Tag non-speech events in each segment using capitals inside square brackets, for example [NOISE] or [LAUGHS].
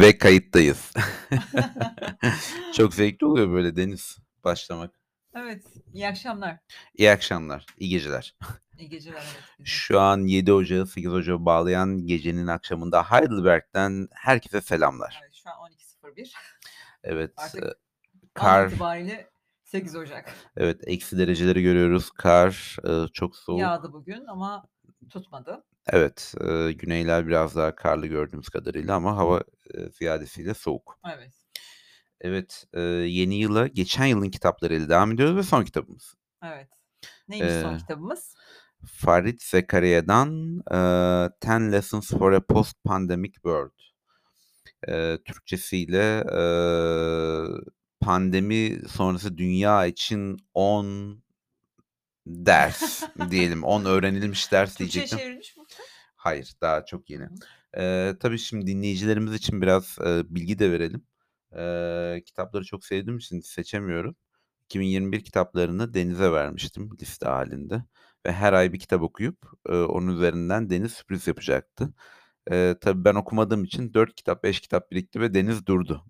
Ve kayıttayız. [LAUGHS] Çok zevkli oluyor böyle Deniz başlamak. Evet, iyi akşamlar. İyi akşamlar, iyi geceler. İyi geceler. Evet. [LAUGHS] Şu an 7 Ocağı 8 Ocağı bağlayan gecenin akşamında Heidelberg'den herkese selamlar. Evet, şu an 12.01. Evet, Artık e, kar, itibariyle 8 Ocak. evet eksi dereceleri görüyoruz. Kar e, çok soğuk. Yağdı bugün ama tutmadı. Evet, e, güneyler biraz daha karlı gördüğümüz kadarıyla ama hava e, ziyadesiyle soğuk. Evet. Evet, e, yeni yıla geçen yılın kitaplarıyla devam ediyoruz ve son kitabımız. Evet. Neymiş son kitabımız? Farit Zekariya'dan e, Ten Lessons for a Post-Pandemic World. E, Türkçesiyle e, pandemi sonrası dünya için 10 ders [LAUGHS] diyelim. 10 öğrenilmiş ders Türkçe'ye diyecektim. çevrilmiş mi? Kitap? Hayır, daha çok yeni. Eee, tabii şimdi dinleyicilerimiz için biraz, eee, bilgi de verelim. Eee, kitapları çok sevdiğim için seçemiyorum. 2021 kitaplarını Deniz'e vermiştim liste halinde ve her ay bir kitap okuyup, eee, onun üzerinden Deniz sürpriz yapacaktı. Eee, tabii ben okumadığım için 4 kitap, 5 kitap birikti ve Deniz durdu.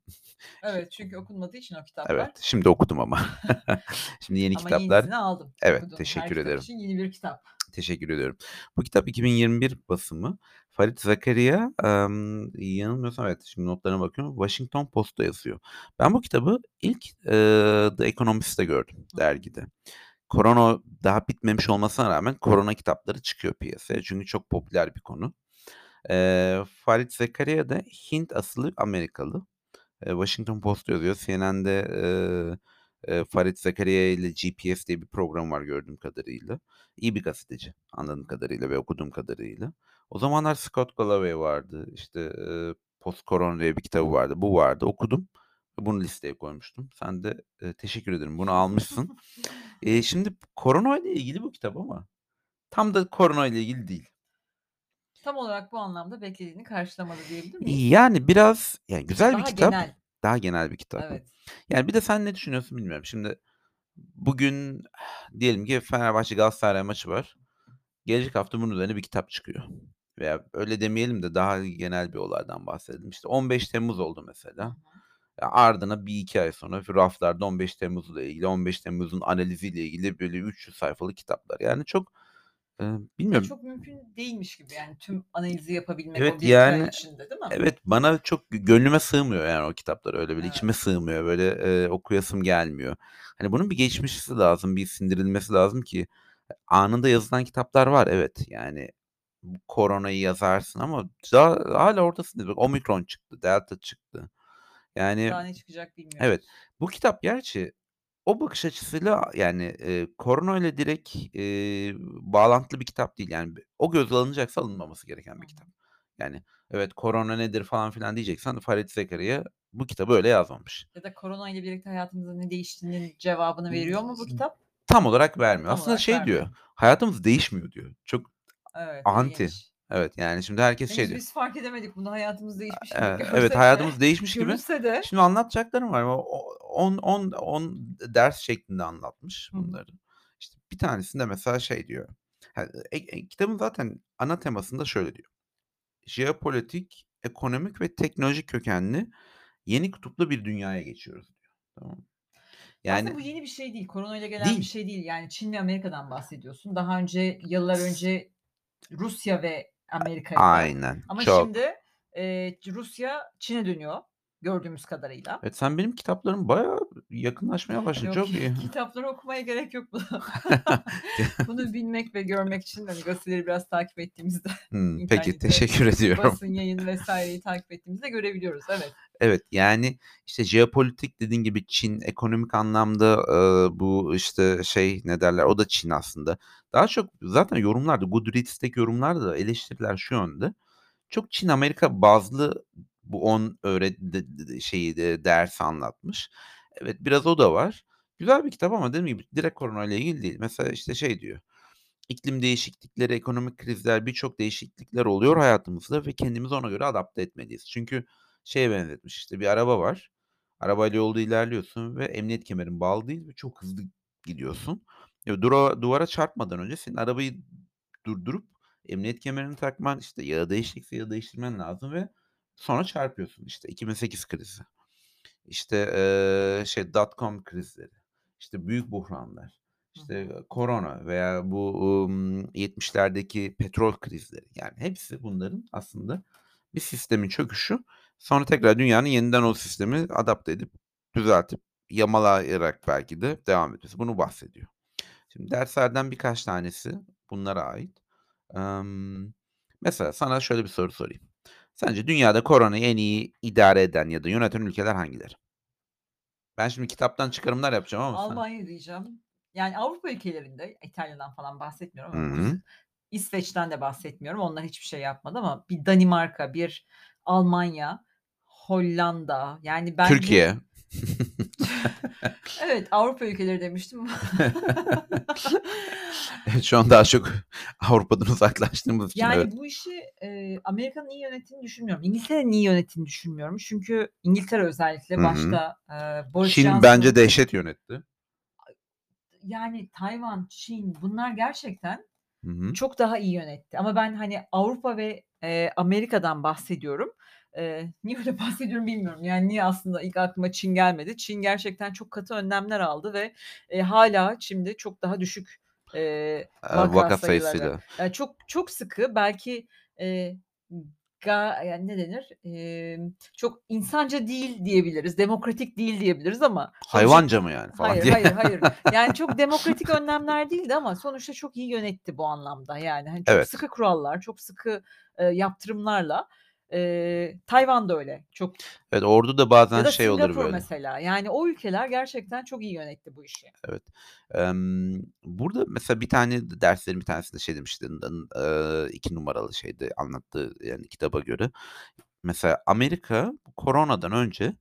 Evet, çünkü okunmadığı için o Evet, kitaplar. şimdi okudum ama. [LAUGHS] Şimdi yeni Ama kitaplar yenisini aldım. Evet, Okudum. Her teşekkür kitap ederim. için yeni bir kitap. Teşekkür ediyorum. Bu kitap 2021 basımı. Farit Zakaria, emm, yanılmıyorsam evet, şimdi notlarına bakıyorum. Washington Post'ta yazıyor. Ben bu kitabı ilk, eee, The Economist'te gördüm, dergide. Korona daha bitmemiş olmasına rağmen korona kitapları çıkıyor piyasaya. Çünkü çok popüler bir konu. Eee, Farit Zakaria da Hint asıllı Amerikalı. Eee, Washington Post yazıyor. CNN'de, eee, eee, Farit Zakaria ile GPS diye bir program var gördüğüm kadarıyla. İyi bir gazeteci anladığım kadarıyla ve okuduğum kadarıyla. O zamanlar Scott Galloway vardı. İşte, eee, Post Corona diye bir kitabı vardı. Bu vardı. Okudum. Bunu listeye koymuştum. Sen de, eee, teşekkür ederim. Bunu almışsın. Eee, şimdi korona ile ilgili bu kitap ama tam da korona ile ilgili değil. Tam olarak bu anlamda beklediğini karşılamadı diyebilir miyiz? Yani biraz yani güzel bir Daha kitap. genel. Daha genel bir kitap. Evet. Yani bir de sen ne düşünüyorsun bilmiyorum. Şimdi bugün [SIGHS] diyelim ki Fenerbahçe Galatasaray maçı var. Gelecek hafta bunun üzerine bir kitap çıkıyor. Veya öyle demeyelim de daha genel bir olaydan bahsedelim. İşte 15 Temmuz oldu mesela. ardına 1-2 ay sonra raflarda 15 Temmuz'la ilgili, 15 Temmuz'un analiziyle ilgili böyle 300 sayfalık kitaplar. Yani çok, eee, Ya bilmiyorum. çok mümkün değilmiş gibi yani tüm analizi yapabilmek o Evet, 1-2 ay yani içinde değil mi? evet bana çok gö gönlüme sığmıyor yani o kitaplar öyle böyle Evet. içime sığmıyor. Böyle, eee, okuyasım gelmiyor. Hani bunun bir geçmişi lazım, bir sindirilmesi lazım ki anında yazılan kitaplar var evet. Yani bu koronayı yazarsın ama daha hâlâ ortasındayız. Bak omikron çıktı, delta çıktı. Yani Daha ne çıkacak Evet. bilmiyoruz. Bu kitap gerçi o bakış açısıyla yani, eee, koronayla direkt, eee, bağlantılı bir kitap değil. Yani o gözle alınacaksa alınmaması gereken Hı bir hı. kitap. Yani evet, korona nedir falan filan diyeceksen Farit Zakaria bu kitabı öyle yazmamış. Ya da korona ile birlikte hayatımızda ne değiştiğinin cevabını veriyor mu bu kitap? Tam olarak vermiyor. Tam Aslında olarak şey vermiyor. diyor, hayatımız değişmiyor diyor. Çok Evet, anti. ilginç. Evet, yani şimdi herkes şey Henüz diyor. biz fark edemedik bunu hayatımız değişmiş gibi Eee, evet, de, hayatımız değişmiş gibi. görülse de. Şimdi anlatacaklarım var. O 10 10 10 ders şeklinde anlatmış Hı bunları. İşte bir tanesinde mesela şey diyor. Ha, e e kitabın zaten ana temasında şöyle diyor. Jeopolitik, ekonomik ve teknolojik kökenli yeni kutuplu bir dünyaya geçiyoruz diyor. Tamam mı? Aslında Yani bu yeni bir şey değil. Korona ile gelen bir Değil. şey değil. Yani Çin ve Amerika'dan bahsediyorsun. Daha önce yıllar önce Rusya ve Amerika'ydı. Aynen. Ama Çok. şimdi, eee, Rusya Çin'e dönüyor gördüğümüz kadarıyla. Evet, sen benim kitaplarım bayağı yakınlaşmaya başladın. Yok, Çok iyi. [LAUGHS] kitapları okumaya gerek yok bunu. [LAUGHS] Bunu bilmek ve görmek için hani gazeteleri biraz takip ettiğimizde Hımm, [LAUGHS] peki teşekkür ediyorum. basın, yayın vs.yi takip ettiğimizde görebiliyoruz. Evet. Evet, yani işte jeopolitik dediğin gibi Çin, ekonomik anlamda, eee, bu işte şey ne derler o da Çin aslında. Daha çok zaten yorumlarda Goodreads'teki yorumlarda da eleştiriler şu yönde. Çok Çin Amerika bazlı bu 10 öğret şeyi de dersi anlatmış. Evet, biraz o da var. Güzel bir kitap ama dediğim gibi direkt koronayla ilgili değil. Mesela işte şey diyor. İklim değişiklikleri, ekonomik krizler, birçok değişiklikler oluyor hayatımızda ve kendimizi ona göre adapte etmeliyiz. Çünkü şeye benzetmiş işte bir araba var. Arabayla yolda ilerliyorsun ve emniyet kemerin bağlı değil ve çok hızlı gidiyorsun. Ya dura duvara çarpmadan önce senin arabayı durdurup emniyet kemerini takman, işte yağı değişikse yağı değiştirmen lazım ve Sonra çarpıyorsun. İşte 2008 krizi. İşte, eee, şey dotcom krizleri. İşte büyük buhranlar. İşte, korona veya bu, ımm, 70'lerdeki petrol krizleri. Yani hepsi bunların aslında bir sistemin çöküşü. Sonra tekrar dünyanın yeniden o sistemi adapte edip, düzeltip, yamalayarak belki de devam etmesi. Bunu bahsediyor. Şimdi derslerden birkaç tanesi bunlara ait. Emm, mesela sana şöyle bir soru sorayım. Sence dünyada koronayı en iyi idare eden ya da yöneten ülkeler hangileri? Ben şimdi kitaptan çıkarımlar yapacağım ama Almanya diyeceğim. Yani Avrupa ülkelerinde, İtalya'dan falan bahsetmiyorum ama. İsveç'ten de bahsetmiyorum. Onlar hiçbir şey yapmadı ama bir Danimarka, bir Almanya, Hollanda yani bence Türkiye. Evet, Avrupa ülkeleri demiştim. [LAUGHS] Evet, şu an daha çok Avrupa'dan uzaklaştığımız için evet. Yani bu işi, eee, Amerika'nın iyi yönettiğini düşünmüyorum. İngiltere'nin iyi yönettiğini düşünmüyorum. Çünkü İngiltere özellikle başta, eee, Boris Çin Johnson'ın bence dehşet yönetti. Yani Tayvan, Çin bunlar gerçekten Hı hı. çok daha iyi yönetti ama ben, hani, Avrupa ve, eee, Amerika'dan bahsediyorum. Eee, [LAUGHS] niye öyle bahsediyorum bilmiyorum. Yani niye aslında ilk aklıma Çin gelmedi. Çin gerçekten çok katı önlemler aldı ve, eee, hâlâ Çin'de çok daha düşük, Eee, vaka vaka sayıları. Yani çok çok sıkı belki, eee, ga yani ne denir? Emm, çok insanca değil diyebiliriz, demokratik değil diyebiliriz ama Hayvanca mı yani falan Hayır, diye. hayır, hayır. [LAUGHS] Yani çok demokratik önlemler değildi ama sonuçta çok iyi yönetti bu anlamda. Yani, hani, çok Evet. sıkı kurallar, çok sıkı, eee, yaptırımlarla. Eee, Tayvan da öyle. Çok Evet, orada da Ya bazen da şey olur böyle. mesela. Yani o ülkeler gerçekten çok iyi yönetti bu işi. Evet. Emm, burada mesela bir tane derslerin bir tanesinde şey demişti, eee, 2 numaralı şeyde anlattığı yani kitaba göre. Mesela Amerika koronadan önce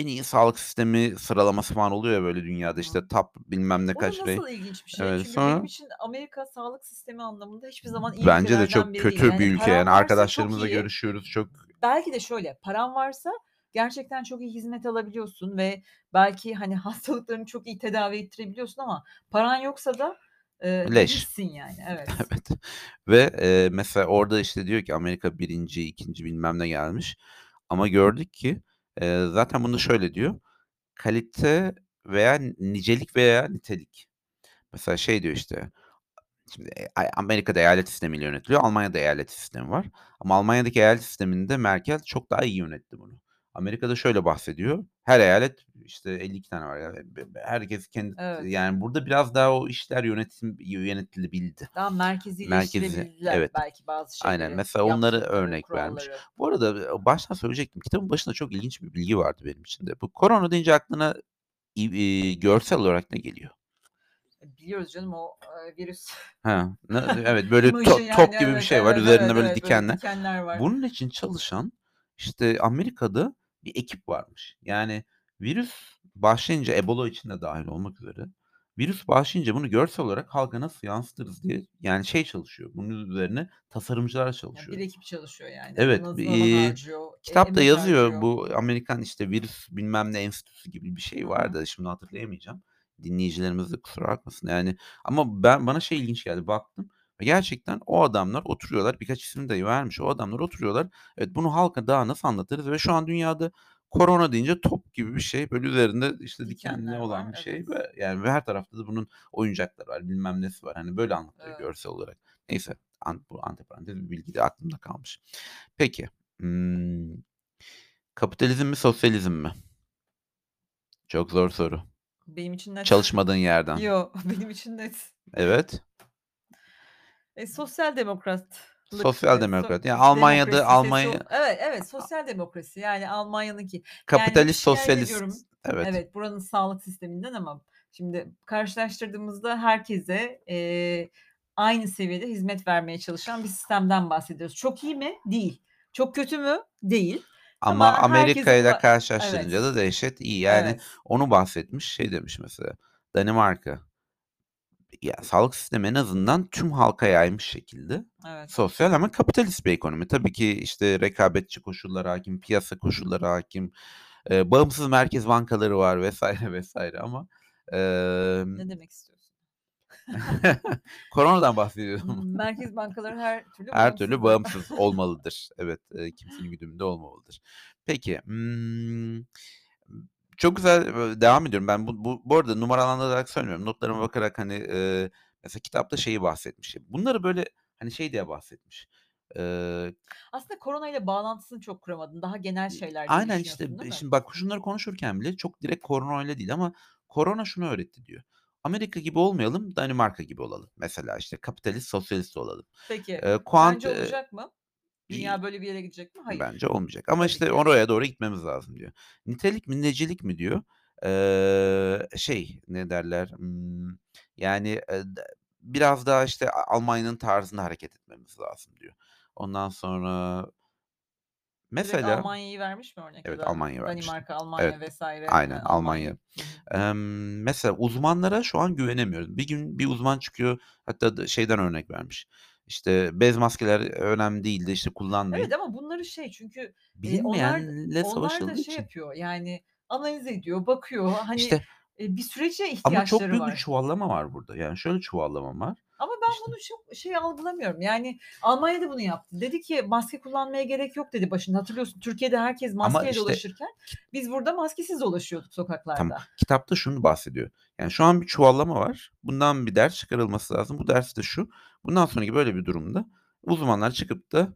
en iyi sağlık sistemi sıralaması falan oluyor ya böyle dünyada işte top bilmem ne O kaç rey nasıl ilginç bir şey? Evet, Çünkü benim sonra için Amerika sağlık sistemi anlamında hiçbir zaman iyi Bence de çok biri kötü bir Yani ülke yani çok arkadaşlarımızla iyi. görüşüyoruz çok Belki de şöyle, paran varsa gerçekten çok iyi hizmet alabiliyorsun ve belki, hani, [LAUGHS] hastalıklarını çok iyi tedavi ettirebiliyorsun ama paran yoksa da, eee, Leş. yani. [LAUGHS] Evet. Evet ve, eee, mesela orada işte diyor ki Amerika 1'inci, 2'nci bilmem ne gelmiş ama gördük ki, eee, zaten bunu şöyle diyor, kalite veya nicelik veya nitelik. Mesela şey diyor işte, şimdi, ay Amerika'da eyalet sistemiyle yönetiliyor, Almanya'da eyalet sistemi var ama Almanya'daki eyalet sisteminde Merkel çok daha iyi yönetti bunu. Amerika'da şöyle bahsediyor, her eyalet işte 52 tane var ya, be be herkes kendi Evet. yani burada biraz daha o işler yönetim yönetilebildi. Daha Merkezi merkezileştirebildiler Evet. belki bazı Aynen. şeyleri, Mesela onları örnek vermiş. kuralları. Bu arada, eee, baştan söyleyecektim. Kitabın başında çok ilginç bir bilgi vardı benim için de. Bu korona deyince aklına iii, görsel olarak ne geliyor? E, biliyoruz canım o, eee, virüs. Ne [LAUGHS] evet, böyle to top yani gibi bir evet, şey var. evet, Üzerinde evet, böyle evet, böyle dikenler. dikenler var. Bunun için çalışan işte Amerika'da bir ekip varmış. Yani virüs başlayınca Ebola için de dâhil olmak üzere, virüs başlayınca bunu görsel olarak halka nasıl yansıtırız diye yani şey çalışıyor, bunun üzerine tasarımcılar çalışıyor. bir ekip çalışıyor yani. Evet, iii, harcıyor, e kitapta yazıyor. harcıyor. Bu Amerikan işte virüs bilmem ne enstitüsü gibi bir şey vardı. Şimdi hatırlayamayacağım. Dinleyicilerimiz de kusura bakmasın. Yani ama ben bana şey ilginç geldi. Baktım ve gerçekten o adamlar oturuyorlar. Birkaç isim de vermiş. O adamlar oturuyorlar. Evet, bunu halka daha nasıl anlatırız ve şu an dünyada korona deyince top gibi bir şey. Böyle üzerinde işte dikenli olan var, bir şey evet. ve yani ve her tarafta da bunun oyuncakları var, bilmem nesi var. Hani böyle anlatıyor Evet. görsel olarak. Neyse, an bu antiparantez bir bilgiydi, aklımda kalmış. Peki, ımm, kapitalizm mi, sosyalizm mi? Çok zor soru. Benim için net. Çalışmadığın yerden. Yo, [LAUGHS] benim için net. Evet. E, sosyal demokratlık, Sosyal eee, so demokrat. Yani Almanya'da Almanya so evet, evet, sosyal demokrasi yani Almanya'nınki. Yani Kapitalist, şikâyet ediyorum. sosyalist. Evet. Evet, buranın sağlık sisteminden ama şimdi karşılaştırdığımızda herkese, eee, aynı seviyede hizmet vermeye çalışan bir sistemden bahsediyoruz. Çok iyi mi? Değil. Çok kötü mü? Değil. Ama Ama Amerika'yla ula karşılaştırınca Evet. da dehşet iyi. Yani Evet. onu bahsetmiş, şey demiş mesela, Danimarka ya sağlık sistemi en azından tüm halka yaymış şekilde Evet. sosyal ama kapitalist bir ekonomi. Tabii ki işte rekabetçi koşullar hâkim, piyasa koşulları hâkim, eee, bağımsız merkez bankaları var [LAUGHS] vs. vs. ama, emm Ne demek istiyorsun? [LAUGHS] Koronadan bahsediyorum. Merkez bankaları her türlü Her türlü bağımsızdır. bağımsız olmalıdır. Evet, eee, kimsenin güdümünde olmamalıdır. Peki, ımm, çok güzel, devam ediyorum. Ben bu bu bu arada numaralandırarak söylemiyorum. Notlarıma bakarak, hani, eee, mesela kitapta şeyi bahsetmiş. Bunları böyle, hani, şey diye bahsetmiş. Eee Aslında koronayla bağlantısını çok kuramadın. Daha genel şeyler aynen işte, şimdi bak şunları konuşurken bile çok direkt koronayla değil ama korona şunu öğretti diyor. Amerika gibi olmayalım, Danimarka gibi olalım. Mesela işte kapitalist, sosyalist olalım. Peki, Eee, kuant sence eee, olacak mı? Dünya böyle bir yere gidecek mi? Hayır. bence olmayacak ama Tabii işte ki. oraya doğru gitmemiz lazım diyor. Nitelik mi, necelik mi diyor. Eee, şey, ne derler, yani, d biraz daha işte A Almanya'nın tarzında hareket etmemiz lazım diyor. Ondan sonra Direkt mesela Almanya'yı vermiş mi örnek Evet, da Almanya vermişti. Danimarka, Evet, Almanya. Eee, aynen Almanya? Almanya. Hı hı. Emm, mesela uzmanlara şu an güvenemiyorum. Bir gün bir uzman çıkıyor, hatta da şeyden örnek vermiş. İşte bez maskeler önemli değildi, işte Evet kullanmayın. ama bunları şey çünkü, eee, onlar d Bilinmeyenle onlar da şey için. yapıyor, yani analiz ediyor, bakıyor. Hani, İşte bir sürece ama çok ihtiyaçları büyük bir var. çuvallama var burada. Yani şöyle çuvallama var. Ama ben İşte bunu çok şey algılamıyorum. Yani Almanya da bunu yaptı. Dedi ki "Maske kullanmaya gerek yok." dedi başında. Hatırlıyorsun Türkiye'de herkes maskeyle işte dolaşırken biz burada maskesiz dolaşıyorduk Tamam. sokaklarda. Kitapta şunu bahsediyor. Yani şu an bir çuvallama var. Bundan bir ders çıkarılması lazım. Bu ders de şu: Bundan sonraki böyle bir durumda uzmanlar çıkıp da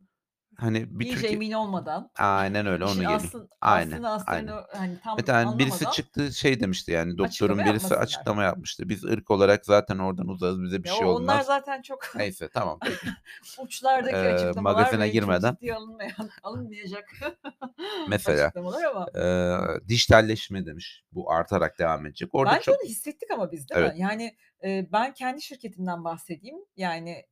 hani bir İyice Türkiye emin olmadan, Aynen öyle, onu geliyor. aslın Aynen, aslını aynen. hani, tam Mesela birisi anlamadan çıktı şey demişti yani açıklama doktorun birisi yapmasınlar. açıklama yapmıştı. "Biz ırk olarak zaten oradan uzağız, bize bir Ya, şey o onlar olmaz." zaten çok [LAUGHS] Neyse, tamam, [LAUGHS] uçlardaki Eee, açıklamalar magazine girmeden alınmayan [LAUGHS] alınmayacak Mesela, ama eee, dijitalleşme demiş. Bu artarak devam edecek. Orada Bence çok onu hissettik ama biz, değil mi? Evet. Yani, ben kendi şirketimden bahsedeyim. Yani,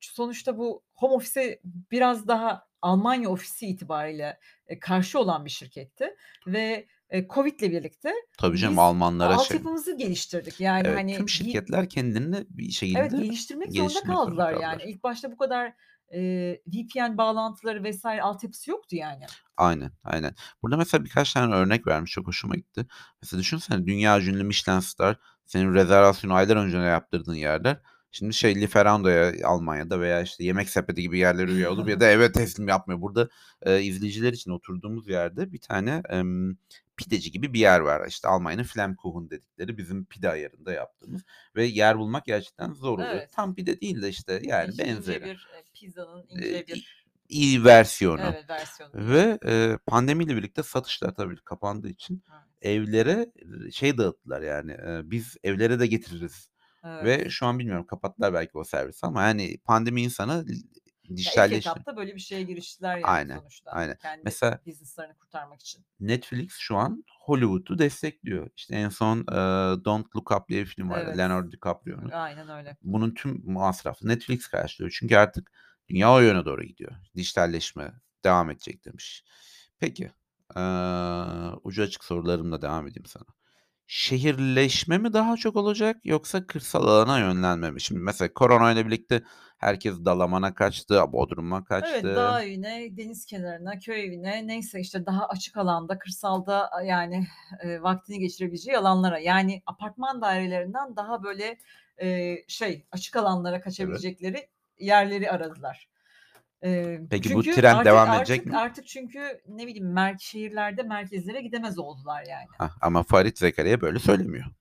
sonuçta bu home office'e biraz daha Almanya ofisi itibariyle, karşı olan bir şirketti ve, eee, COVID'le birlikte Tabii canım, biz Almanlara şey altyapımızı geliştirdik. Yani, Evet, hani, tüm şirketler kendilerini bir Evet, şekilde geliştirmek zorunda geliştirmek zorunda kaldılar yani. kaldılar. İlk başta bu kadar, eee, VPN bağlantıları vs. altyapısı yoktu yani. Aynen, aynen. Burada mesela birkaç tane örnek vermiş, çok hoşuma gitti. Mesela düşünsene dünyaca ünlü Michelin star, senin rezervasyonu aylar önceden yaptırdığın yerler, şimdi şey Lieferando'ya Almanya'da veya işte Yemeksepeti gibi yerlere üye olup ya da eve teslim yapmıyor. Burada, eee, izleyiciler için oturduğumuz yerde bir tane, emm, pideci gibi bir yer var. İşte Almanya'nın Flammkuchen dedikleri, bizim pide ayarında yaptığımız ve yer bulmak gerçekten zor oluyor. Evet. Tam pide değil de işte yani ince benzeri. bir, eee, pizzanın Eee, ince bir iyi versiyonu Evet, versiyonu ve, eee, pandemiyle birlikte satışlar tabii kapandığı için Evet. Evlere, şey dağıttılar yani, eee, biz evlere de getiririz ve Evet. şu an bilmiyorum kapattılar belki o servisi ama yani pandemi insanı l Ya, ilk etapta böyle bir şeye giriştiler yani Aynen, sonuçta. aynen. Kendi Mesela business'larını kurtarmak için. Netflix şu an Hollywood'u destekliyor. İşte en son, eee, Don't Look Up diye bir film vardı, Evet. Leonardo DiCaprio'nun. Aynen öyle. Bunun tüm masrafını Netflix karşılıyor. Çünkü artık dünya o yöne doğru gidiyor. Dijitalleşme devam edecek demiş. Peki, eee, ucu açık sorularımla devam edeyim sana. Şehirleşme mi daha çok olacak yoksa kırsal alana yönlenme mi? Şimdi mesela koronayla birlikte herkes Dalaman'a kaçtı, Bodrum'a Evet, kaçtı. dağ evine, deniz kenarına, köy evine, neyse işte daha açık alanda, kırsalda, yani, eee, vaktini geçirebileceği alanlara, yani apartman dairelerinden daha böyle, eee, şey, açık alanlara Evet. kaçabilecekleri yerleri aradılar. Eee, Peki bu çünkü trend artık devam edecek artık mi? artık çünkü ne bileyim mer şehirlerde merkezlere gidemez oldular yani. Hah, ama Farit Zekeriya böyle söylemiyor. O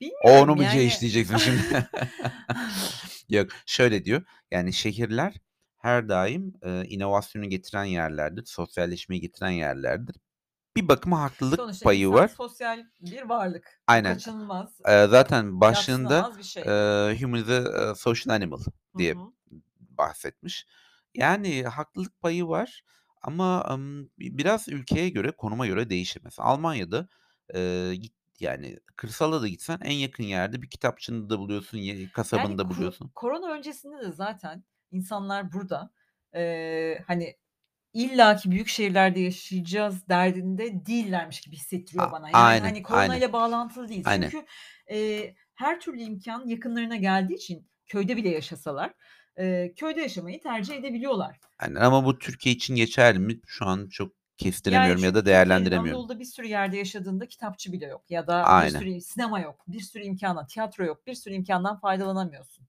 Bilmiyorum onu mu yani. diyeceksin [LAUGHS] şimdi? [LAUGHS] Yok, şöyle diyor, yani şehirler her daim, eee, inovasyonu getiren yerlerdir, sosyalleşmeyi getiren yerlerdir. Bir bakıma haklılık Sonuçta payı var. sosyal bir varlık. Aynen. kaçınılmaz, Eee, zaten başlığında, şey. eee, "Human is a, social animal" diye hı. Bahsetmiş. Yani haklılık payı var ama, bi biraz ülkeye göre, konuma göre değişir. Mesela Almanya'da, eee, git yani kırsala da gitsen en yakın yerde bir kitapçını da buluyorsun, ye kasabını Yani da buluyorsun. korona öncesinde de zaten insanlar burada, eee, hani, illaki büyük şehirlerde yaşayacağız derdinde değillermiş gibi hissettiriyor A bana. Yani, aynen, hani, aynen. koronayla bağlantılı değil. Aynen. Çünkü, eee, her türlü imkân yakınlarına geldiği için köyde bile yaşasalar, eee, köyde yaşamayı tercih edebiliyorlar. Aynen ama bu Türkiye için geçerli mi? Şu an çok Yani, kestiremiyorum ya da değerlendiremiyorum. Anadolu'da bir sürü yerde yaşadığında kitapçı bile yok ya da bir Aynen. sürü sinema yok, bir sürü imkândan, tiyatro yok, bir sürü imkândan faydalanamıyorsun.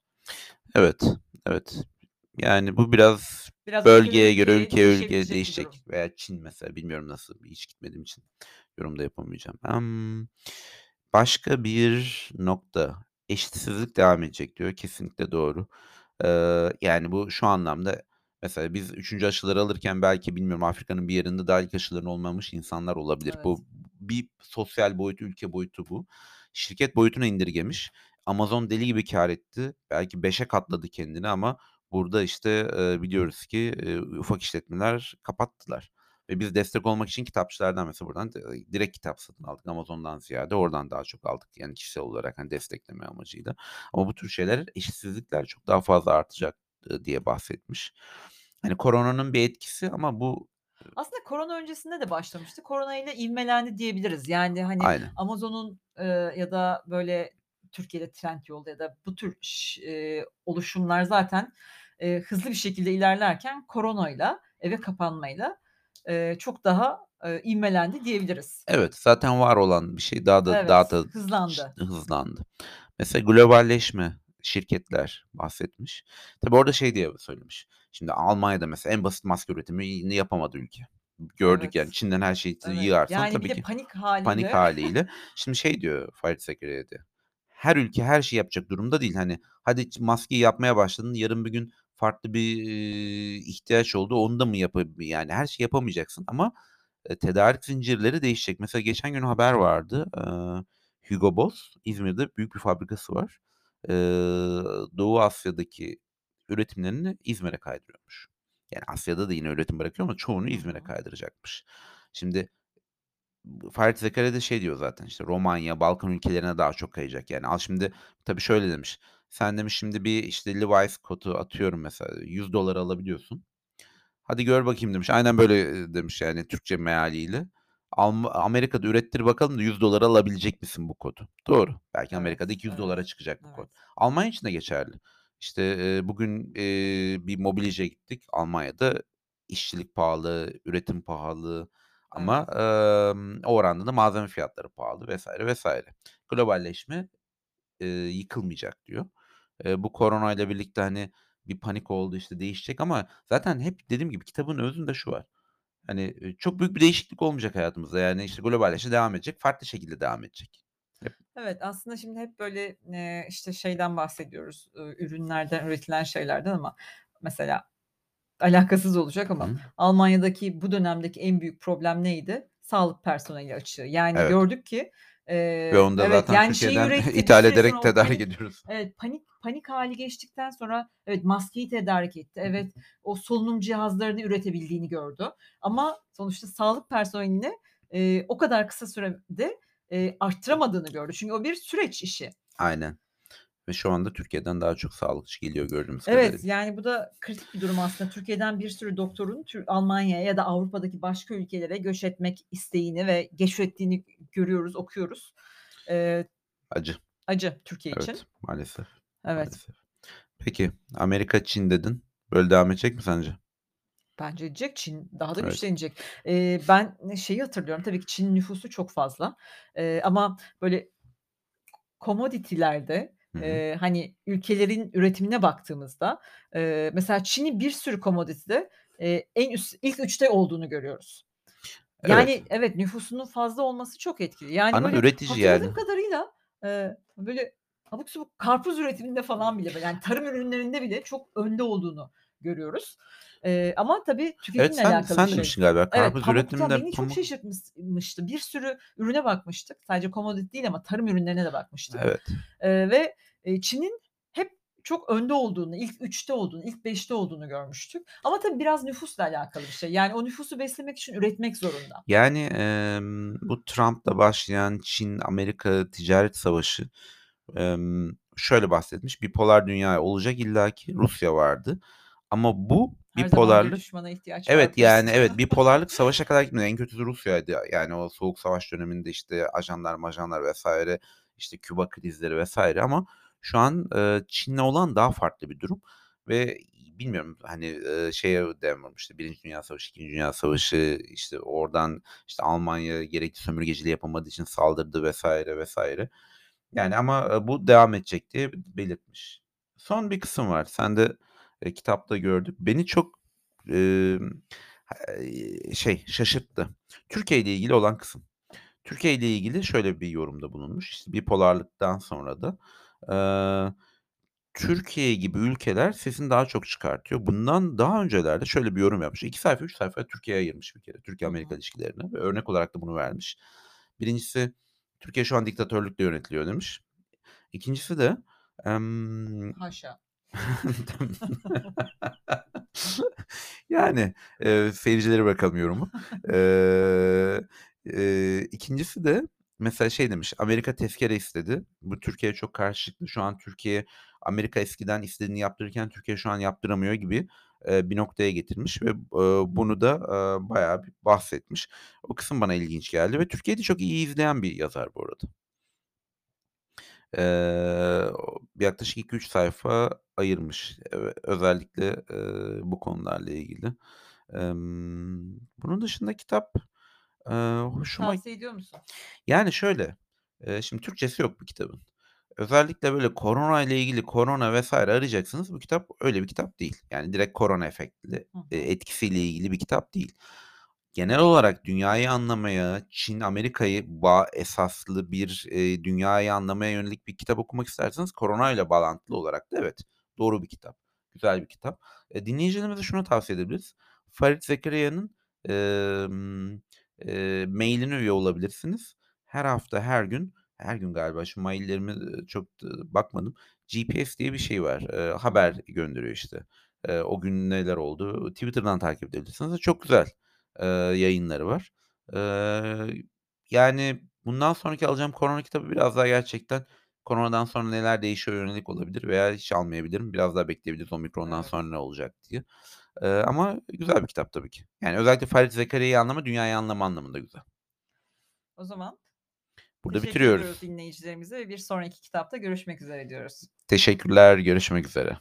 Evet, evet. Yani, bu biraz Biraz bölgeye göre, bir durum. değişecek veya Çin mesela bilmiyorum nasıl, hiç gitmediğim için yorum da yapamayacağım. Emm, başka bir nokta, eşitsizlik devam edecek diyor. Kesinlikle doğru. Eee, yani, bu şu anlamda mesela biz 3'üncü aşıları alırken belki bilmiyorum Afrika'nın bir yerinde daha ilk aşılarını olmamış insanlar olabilir. Evet. Bu bir sosyal boyut, ülke boyutu bu. Şirket boyutuna indirgemiş. Amazon deli gibi kâr etti. Belki 5'e katladı kendini ama burada, işte, eee, biliyoruz ki, eee, ufak işletmeler kapattılar ve biz destek olmak için kitapçılardan mesela buradan direkt kitap satın aldık Amazon'dan ziyade. Oradan daha çok aldık yani kişisel olarak, hani, destekleme amacıyla ama bu tür şeyler, eşitsizlikler çok daha fazla artacak, diye bahsetmiş. Hani, koronanın bir etkisi ama bu Aslında korona öncesinde de başlamıştı. Koronayla ivmelendi diyebiliriz. Yani, hani. Amazon'un, eee, ya da böyle Türkiye'de Trendyol ya da bu tür eee, oluşumlar zaten, eee, hızlı bir şekilde ilerlerken koronayla, eve kapanmayla, eee, çok daha, eee, ivmelendi diyebiliriz. Evet, zaten var olan bir şey daha da daha Evet, da ş hızlandı. hızlandı. Mesela globalleşme, şirketler bahsetmiş. Tabii orada şey diye söylemiş. Şimdi Almanya'da mesela en basit maske üretimini yapamadı ülke. Gördük yani Evet. Çin'den her şeyi Evet. yığarsan Yani, tabii ki panik panik hâliyle hâliyle. [LAUGHS] Şimdi şey diyor Zekaria diyor, her ülke her şeyi yapacak durumda değil. Hani, hadi maskeyi yapmaya başladın, yarın bir gün farklı bir, ihtiyaç oldu, onu da mı yapa yani her şeyi yapamayacaksın ama, tedarik zincirleri değişecek. Mesela geçen gün haber vardı. Hugo Boss İzmir'de büyük bir fabrikası var. Doğu Asya'daki üretimlerini İzmir'e kaydırıyormuş. Yani Asya'da da yine üretim bırakıyor ama çoğunu İzmir'e kaydıracakmış. Şimdi b Fayrit Zekaria da şey diyor zaten, işte, Romanya, Balkan ülkelerine daha çok kayacak. Yani al şimdi tabii şöyle demiş, sen demiş şimdi bir, işte, Levi's kotu atıyorum mesela $100'a alabiliyorsun. Hadi gör bakayım demiş. Aynen böyle, demiş yani Türkçe mealiyle. Amerika'da ürettir bakalım da $100'a alabilecek misin bu kotu? Doğru. Belki Amerika'da $200'a evet, çıkacak bu evet. Almanya için de geçerli. İşte, eee, bugün, eee, bir mobilyacıya gittik. Almanya'da işçilik pahalı, üretim pahalı ama, Evet. emm, o oranda da malzeme fiyatları pahalı vs. vs. Globalleşme, eee, yıkılmayacak diyor. Eee, bu koronayla birlikte, hani, bir panik oldu, işte, değişecek ama zaten hep dediğim gibi kitabın özünde şu var. Hani, eee, çok büyük bir değişiklik olmayacak hayatımızda. Yani, işte, globalleşme devam edecek, farklı şekilde devam edecek. Hep Evet, aslında şimdi hep böyle, işte, şeyden bahsediyoruz, ürünlerden, üretilen şeylerden ama mesela alakasız olacak ama hı. Almanya'daki bu dönemdeki en büyük problem neydi? Sağlık personeli açığı. Yani Evet. gördük ki, Ve eee, onu da evet, zaten yani Türkiye'den [LAUGHS] ithal süre ederek tedarik ediyoruz. Evet, panik panik hâli geçtikten sonra evet, maskeyi tedarik etti. Evet, o solunum cihazlarını üretebildiğini gördü ama sonuçta sağlık personelini, eee, o kadar kısa sürede, eee, arttıramadığını gördü. Çünkü o bir süreç işi. Aynen ve şu anda Türkiye'den daha çok sağlıkçı geliyor gördüğümüz Evet, kadarıyla. yani bu da kritik bir durum aslında. Türkiye'den bir sürü doktorun Almanya'ya ya da Avrupa'daki başka ülkelere göç etmek isteğini ve göç ettiğini görüyoruz, okuyoruz. Eee, Acı. acı Türkiye için. Evet, maalesef, Evet. maalesef. Peki, Amerika, Çin dedin. Böyle devam edecek mi sence? Bence edecek. Çin daha da Evet. güçlenecek. Eee, ben şeyi hatırlıyorum, tabii ki Çin'in nüfusu çok fazla, eee, ama böyle commodity'lerde, Hı hı. eee, hani, ülkelerin üretimine baktığımızda, eee, mesela Çin'in bir sürü commodity'de, eee, en üst ilk 3'te olduğunu görüyoruz. Evet. Yani, evet, nüfusunun fazla olması çok etkili. Yani, Ana böyle, üretici yani. hatırladığım kadarıyla, eee, böyle, abuk subuk karpuz üretiminde falan bile, yani, tarım ürünlerinde bile çok önde olduğunu görüyoruz. Eee, ama tabii Evet, tüketimle sen alakalı bir sen şey. demiştin galiba Evet, karpuz pamukta üretiminde beni çok pamuk şaşırtmış mıştı. Bir sürü ürüne bakmıştık. Sadece commodity değil ama tarım ürünlerine de bakmıştık, Evet. eee, ve, eee, Çin'in hep çok önde olduğunu, ilk 3'te olduğunu, ilk 5'te olduğunu görmüştük. Ama tabii biraz nüfusla alakalı bir şey. Yani, o nüfusu beslemek için üretmek zorunda. Yani, emm, bu Trump'la başlayan Çin-Amerika ticaret savaşı, emm, şöyle bahsetmiş: "Bipolar dünya olacak illaki, Rusya vardı ama bu Her bipolarlık" düşmana ihtiyaç Evet, yani, evet, bipolarlık savaşa kadar gitmedi. En kötüsü Rusya'ydı. Yani, o soğuk savaş döneminde, işte, ajanlar majanlar vs. işte, Küba krizleri vs. ama şu an, eee, Çin'le olan daha farklı bir durum ve bilmiyorum, hani, eee, şeye dem vurmuştu, 1. Dünya Savaşı, 2. Dünya Savaşı, işte, oradan, işte, Almanya gerekli sömürgeciliği yapamadığı için saldırdı vs. vs. Yani ama, bu devam edecek diye belirtmiş. Son bir kısım var. Sen de, eee, kitapta gördük. Beni çok, eee, şey şaşırttı. Türkiye ile ilgili olan kısım. Türkiye ile ilgili şöyle bir yorumda bulunmuş. İşte, bipolarlıktan sonra da, eee, Türkiye gibi ülkeler sesini daha çok çıkartıyor. Bundan daha öncelerde şöyle bir yorum yapmış. 2 sayfa, 3 sayfa Türkiye'ye ayırmış bir kere, Türkiye-Amerika ilişkilerini ve örnek olarak da bunu vermiş. 1'incisi Türkiye şu an diktatörlükle yönetiliyor demiş. 2'ncisi de, emm, Haşa. [LAUGHS] yani, eee, seyircilere bırakalım yorumu. Eee, eee, 2'ncisi de mesela şey demiş, Amerika tezkere istedi. Bu Türkiye'ye çok karşı çıktı. Şu an Türkiye, Amerika eskiden istediğini yaptırırken Türkiye şu an yaptıramıyor gibi, bir noktaya getirmiş ve, bunu da, bayağı bir bahsetmiş. O kısım bana ilginç geldi ve Türkiye'yi de çok iyi izleyen bir yazar bu arada. Yaklaşık 2-3 sayfa ayırmış. Özellikle, bu konularla ilgili. Bunun dışında kitap, eee, hoşuma Tavsiye ediyor musun? Yani şöyle, şimdi Türkçesi yok bu kitabın. Özellikle böyle koronayla ilgili korona vs. arayacaksanız bu kitap öyle bir kitap değil. Yani direkt korona efektli, Hı hı. etkisiyle ilgili bir kitap değil. Genel olarak dünyayı anlamaya, Çin, Amerika'yı bağ esaslı bir, eee, dünyayı anlamaya yönelik bir kitap okumak isterseniz koronayla bağlantılı olarak da evet, doğru bir kitap, güzel bir kitap. Eee, dinleyicilerimize şunu tavsiye edebiliriz. Farit Zekeriya'nın, emm, eee, mailine üye olabilirsiniz. Her hafta, her gün, her gün galiba şu maillerime, çok bakmadım. GPS diye bir şey var. Eee, haber gönderiyor işte. Eee, o gün neler oldu. Twitter'dan takip edebilirsiniz çok güzel, eee, yayınları var. Eee, yani bundan sonraki alacağım korona kitabı biraz daha gerçekten koronadan sonra neler değişiyor yönelik olabilir veya hiç almayabilirim. Biraz daha bekleyebiliriz omikrondan sonra Evet. ne olacak diye. Eee, ama güzel bir kitap tabii ki. Yani özellikle Farit Zekeriya'yı anlama, dünyayı anlama anlamında güzel. O zaman Burada teşekkür bitiriyoruz. dinleyicilerimize ve bir sonraki kitapta görüşmek üzere diyoruz. Teşekkürler, görüşmek üzere.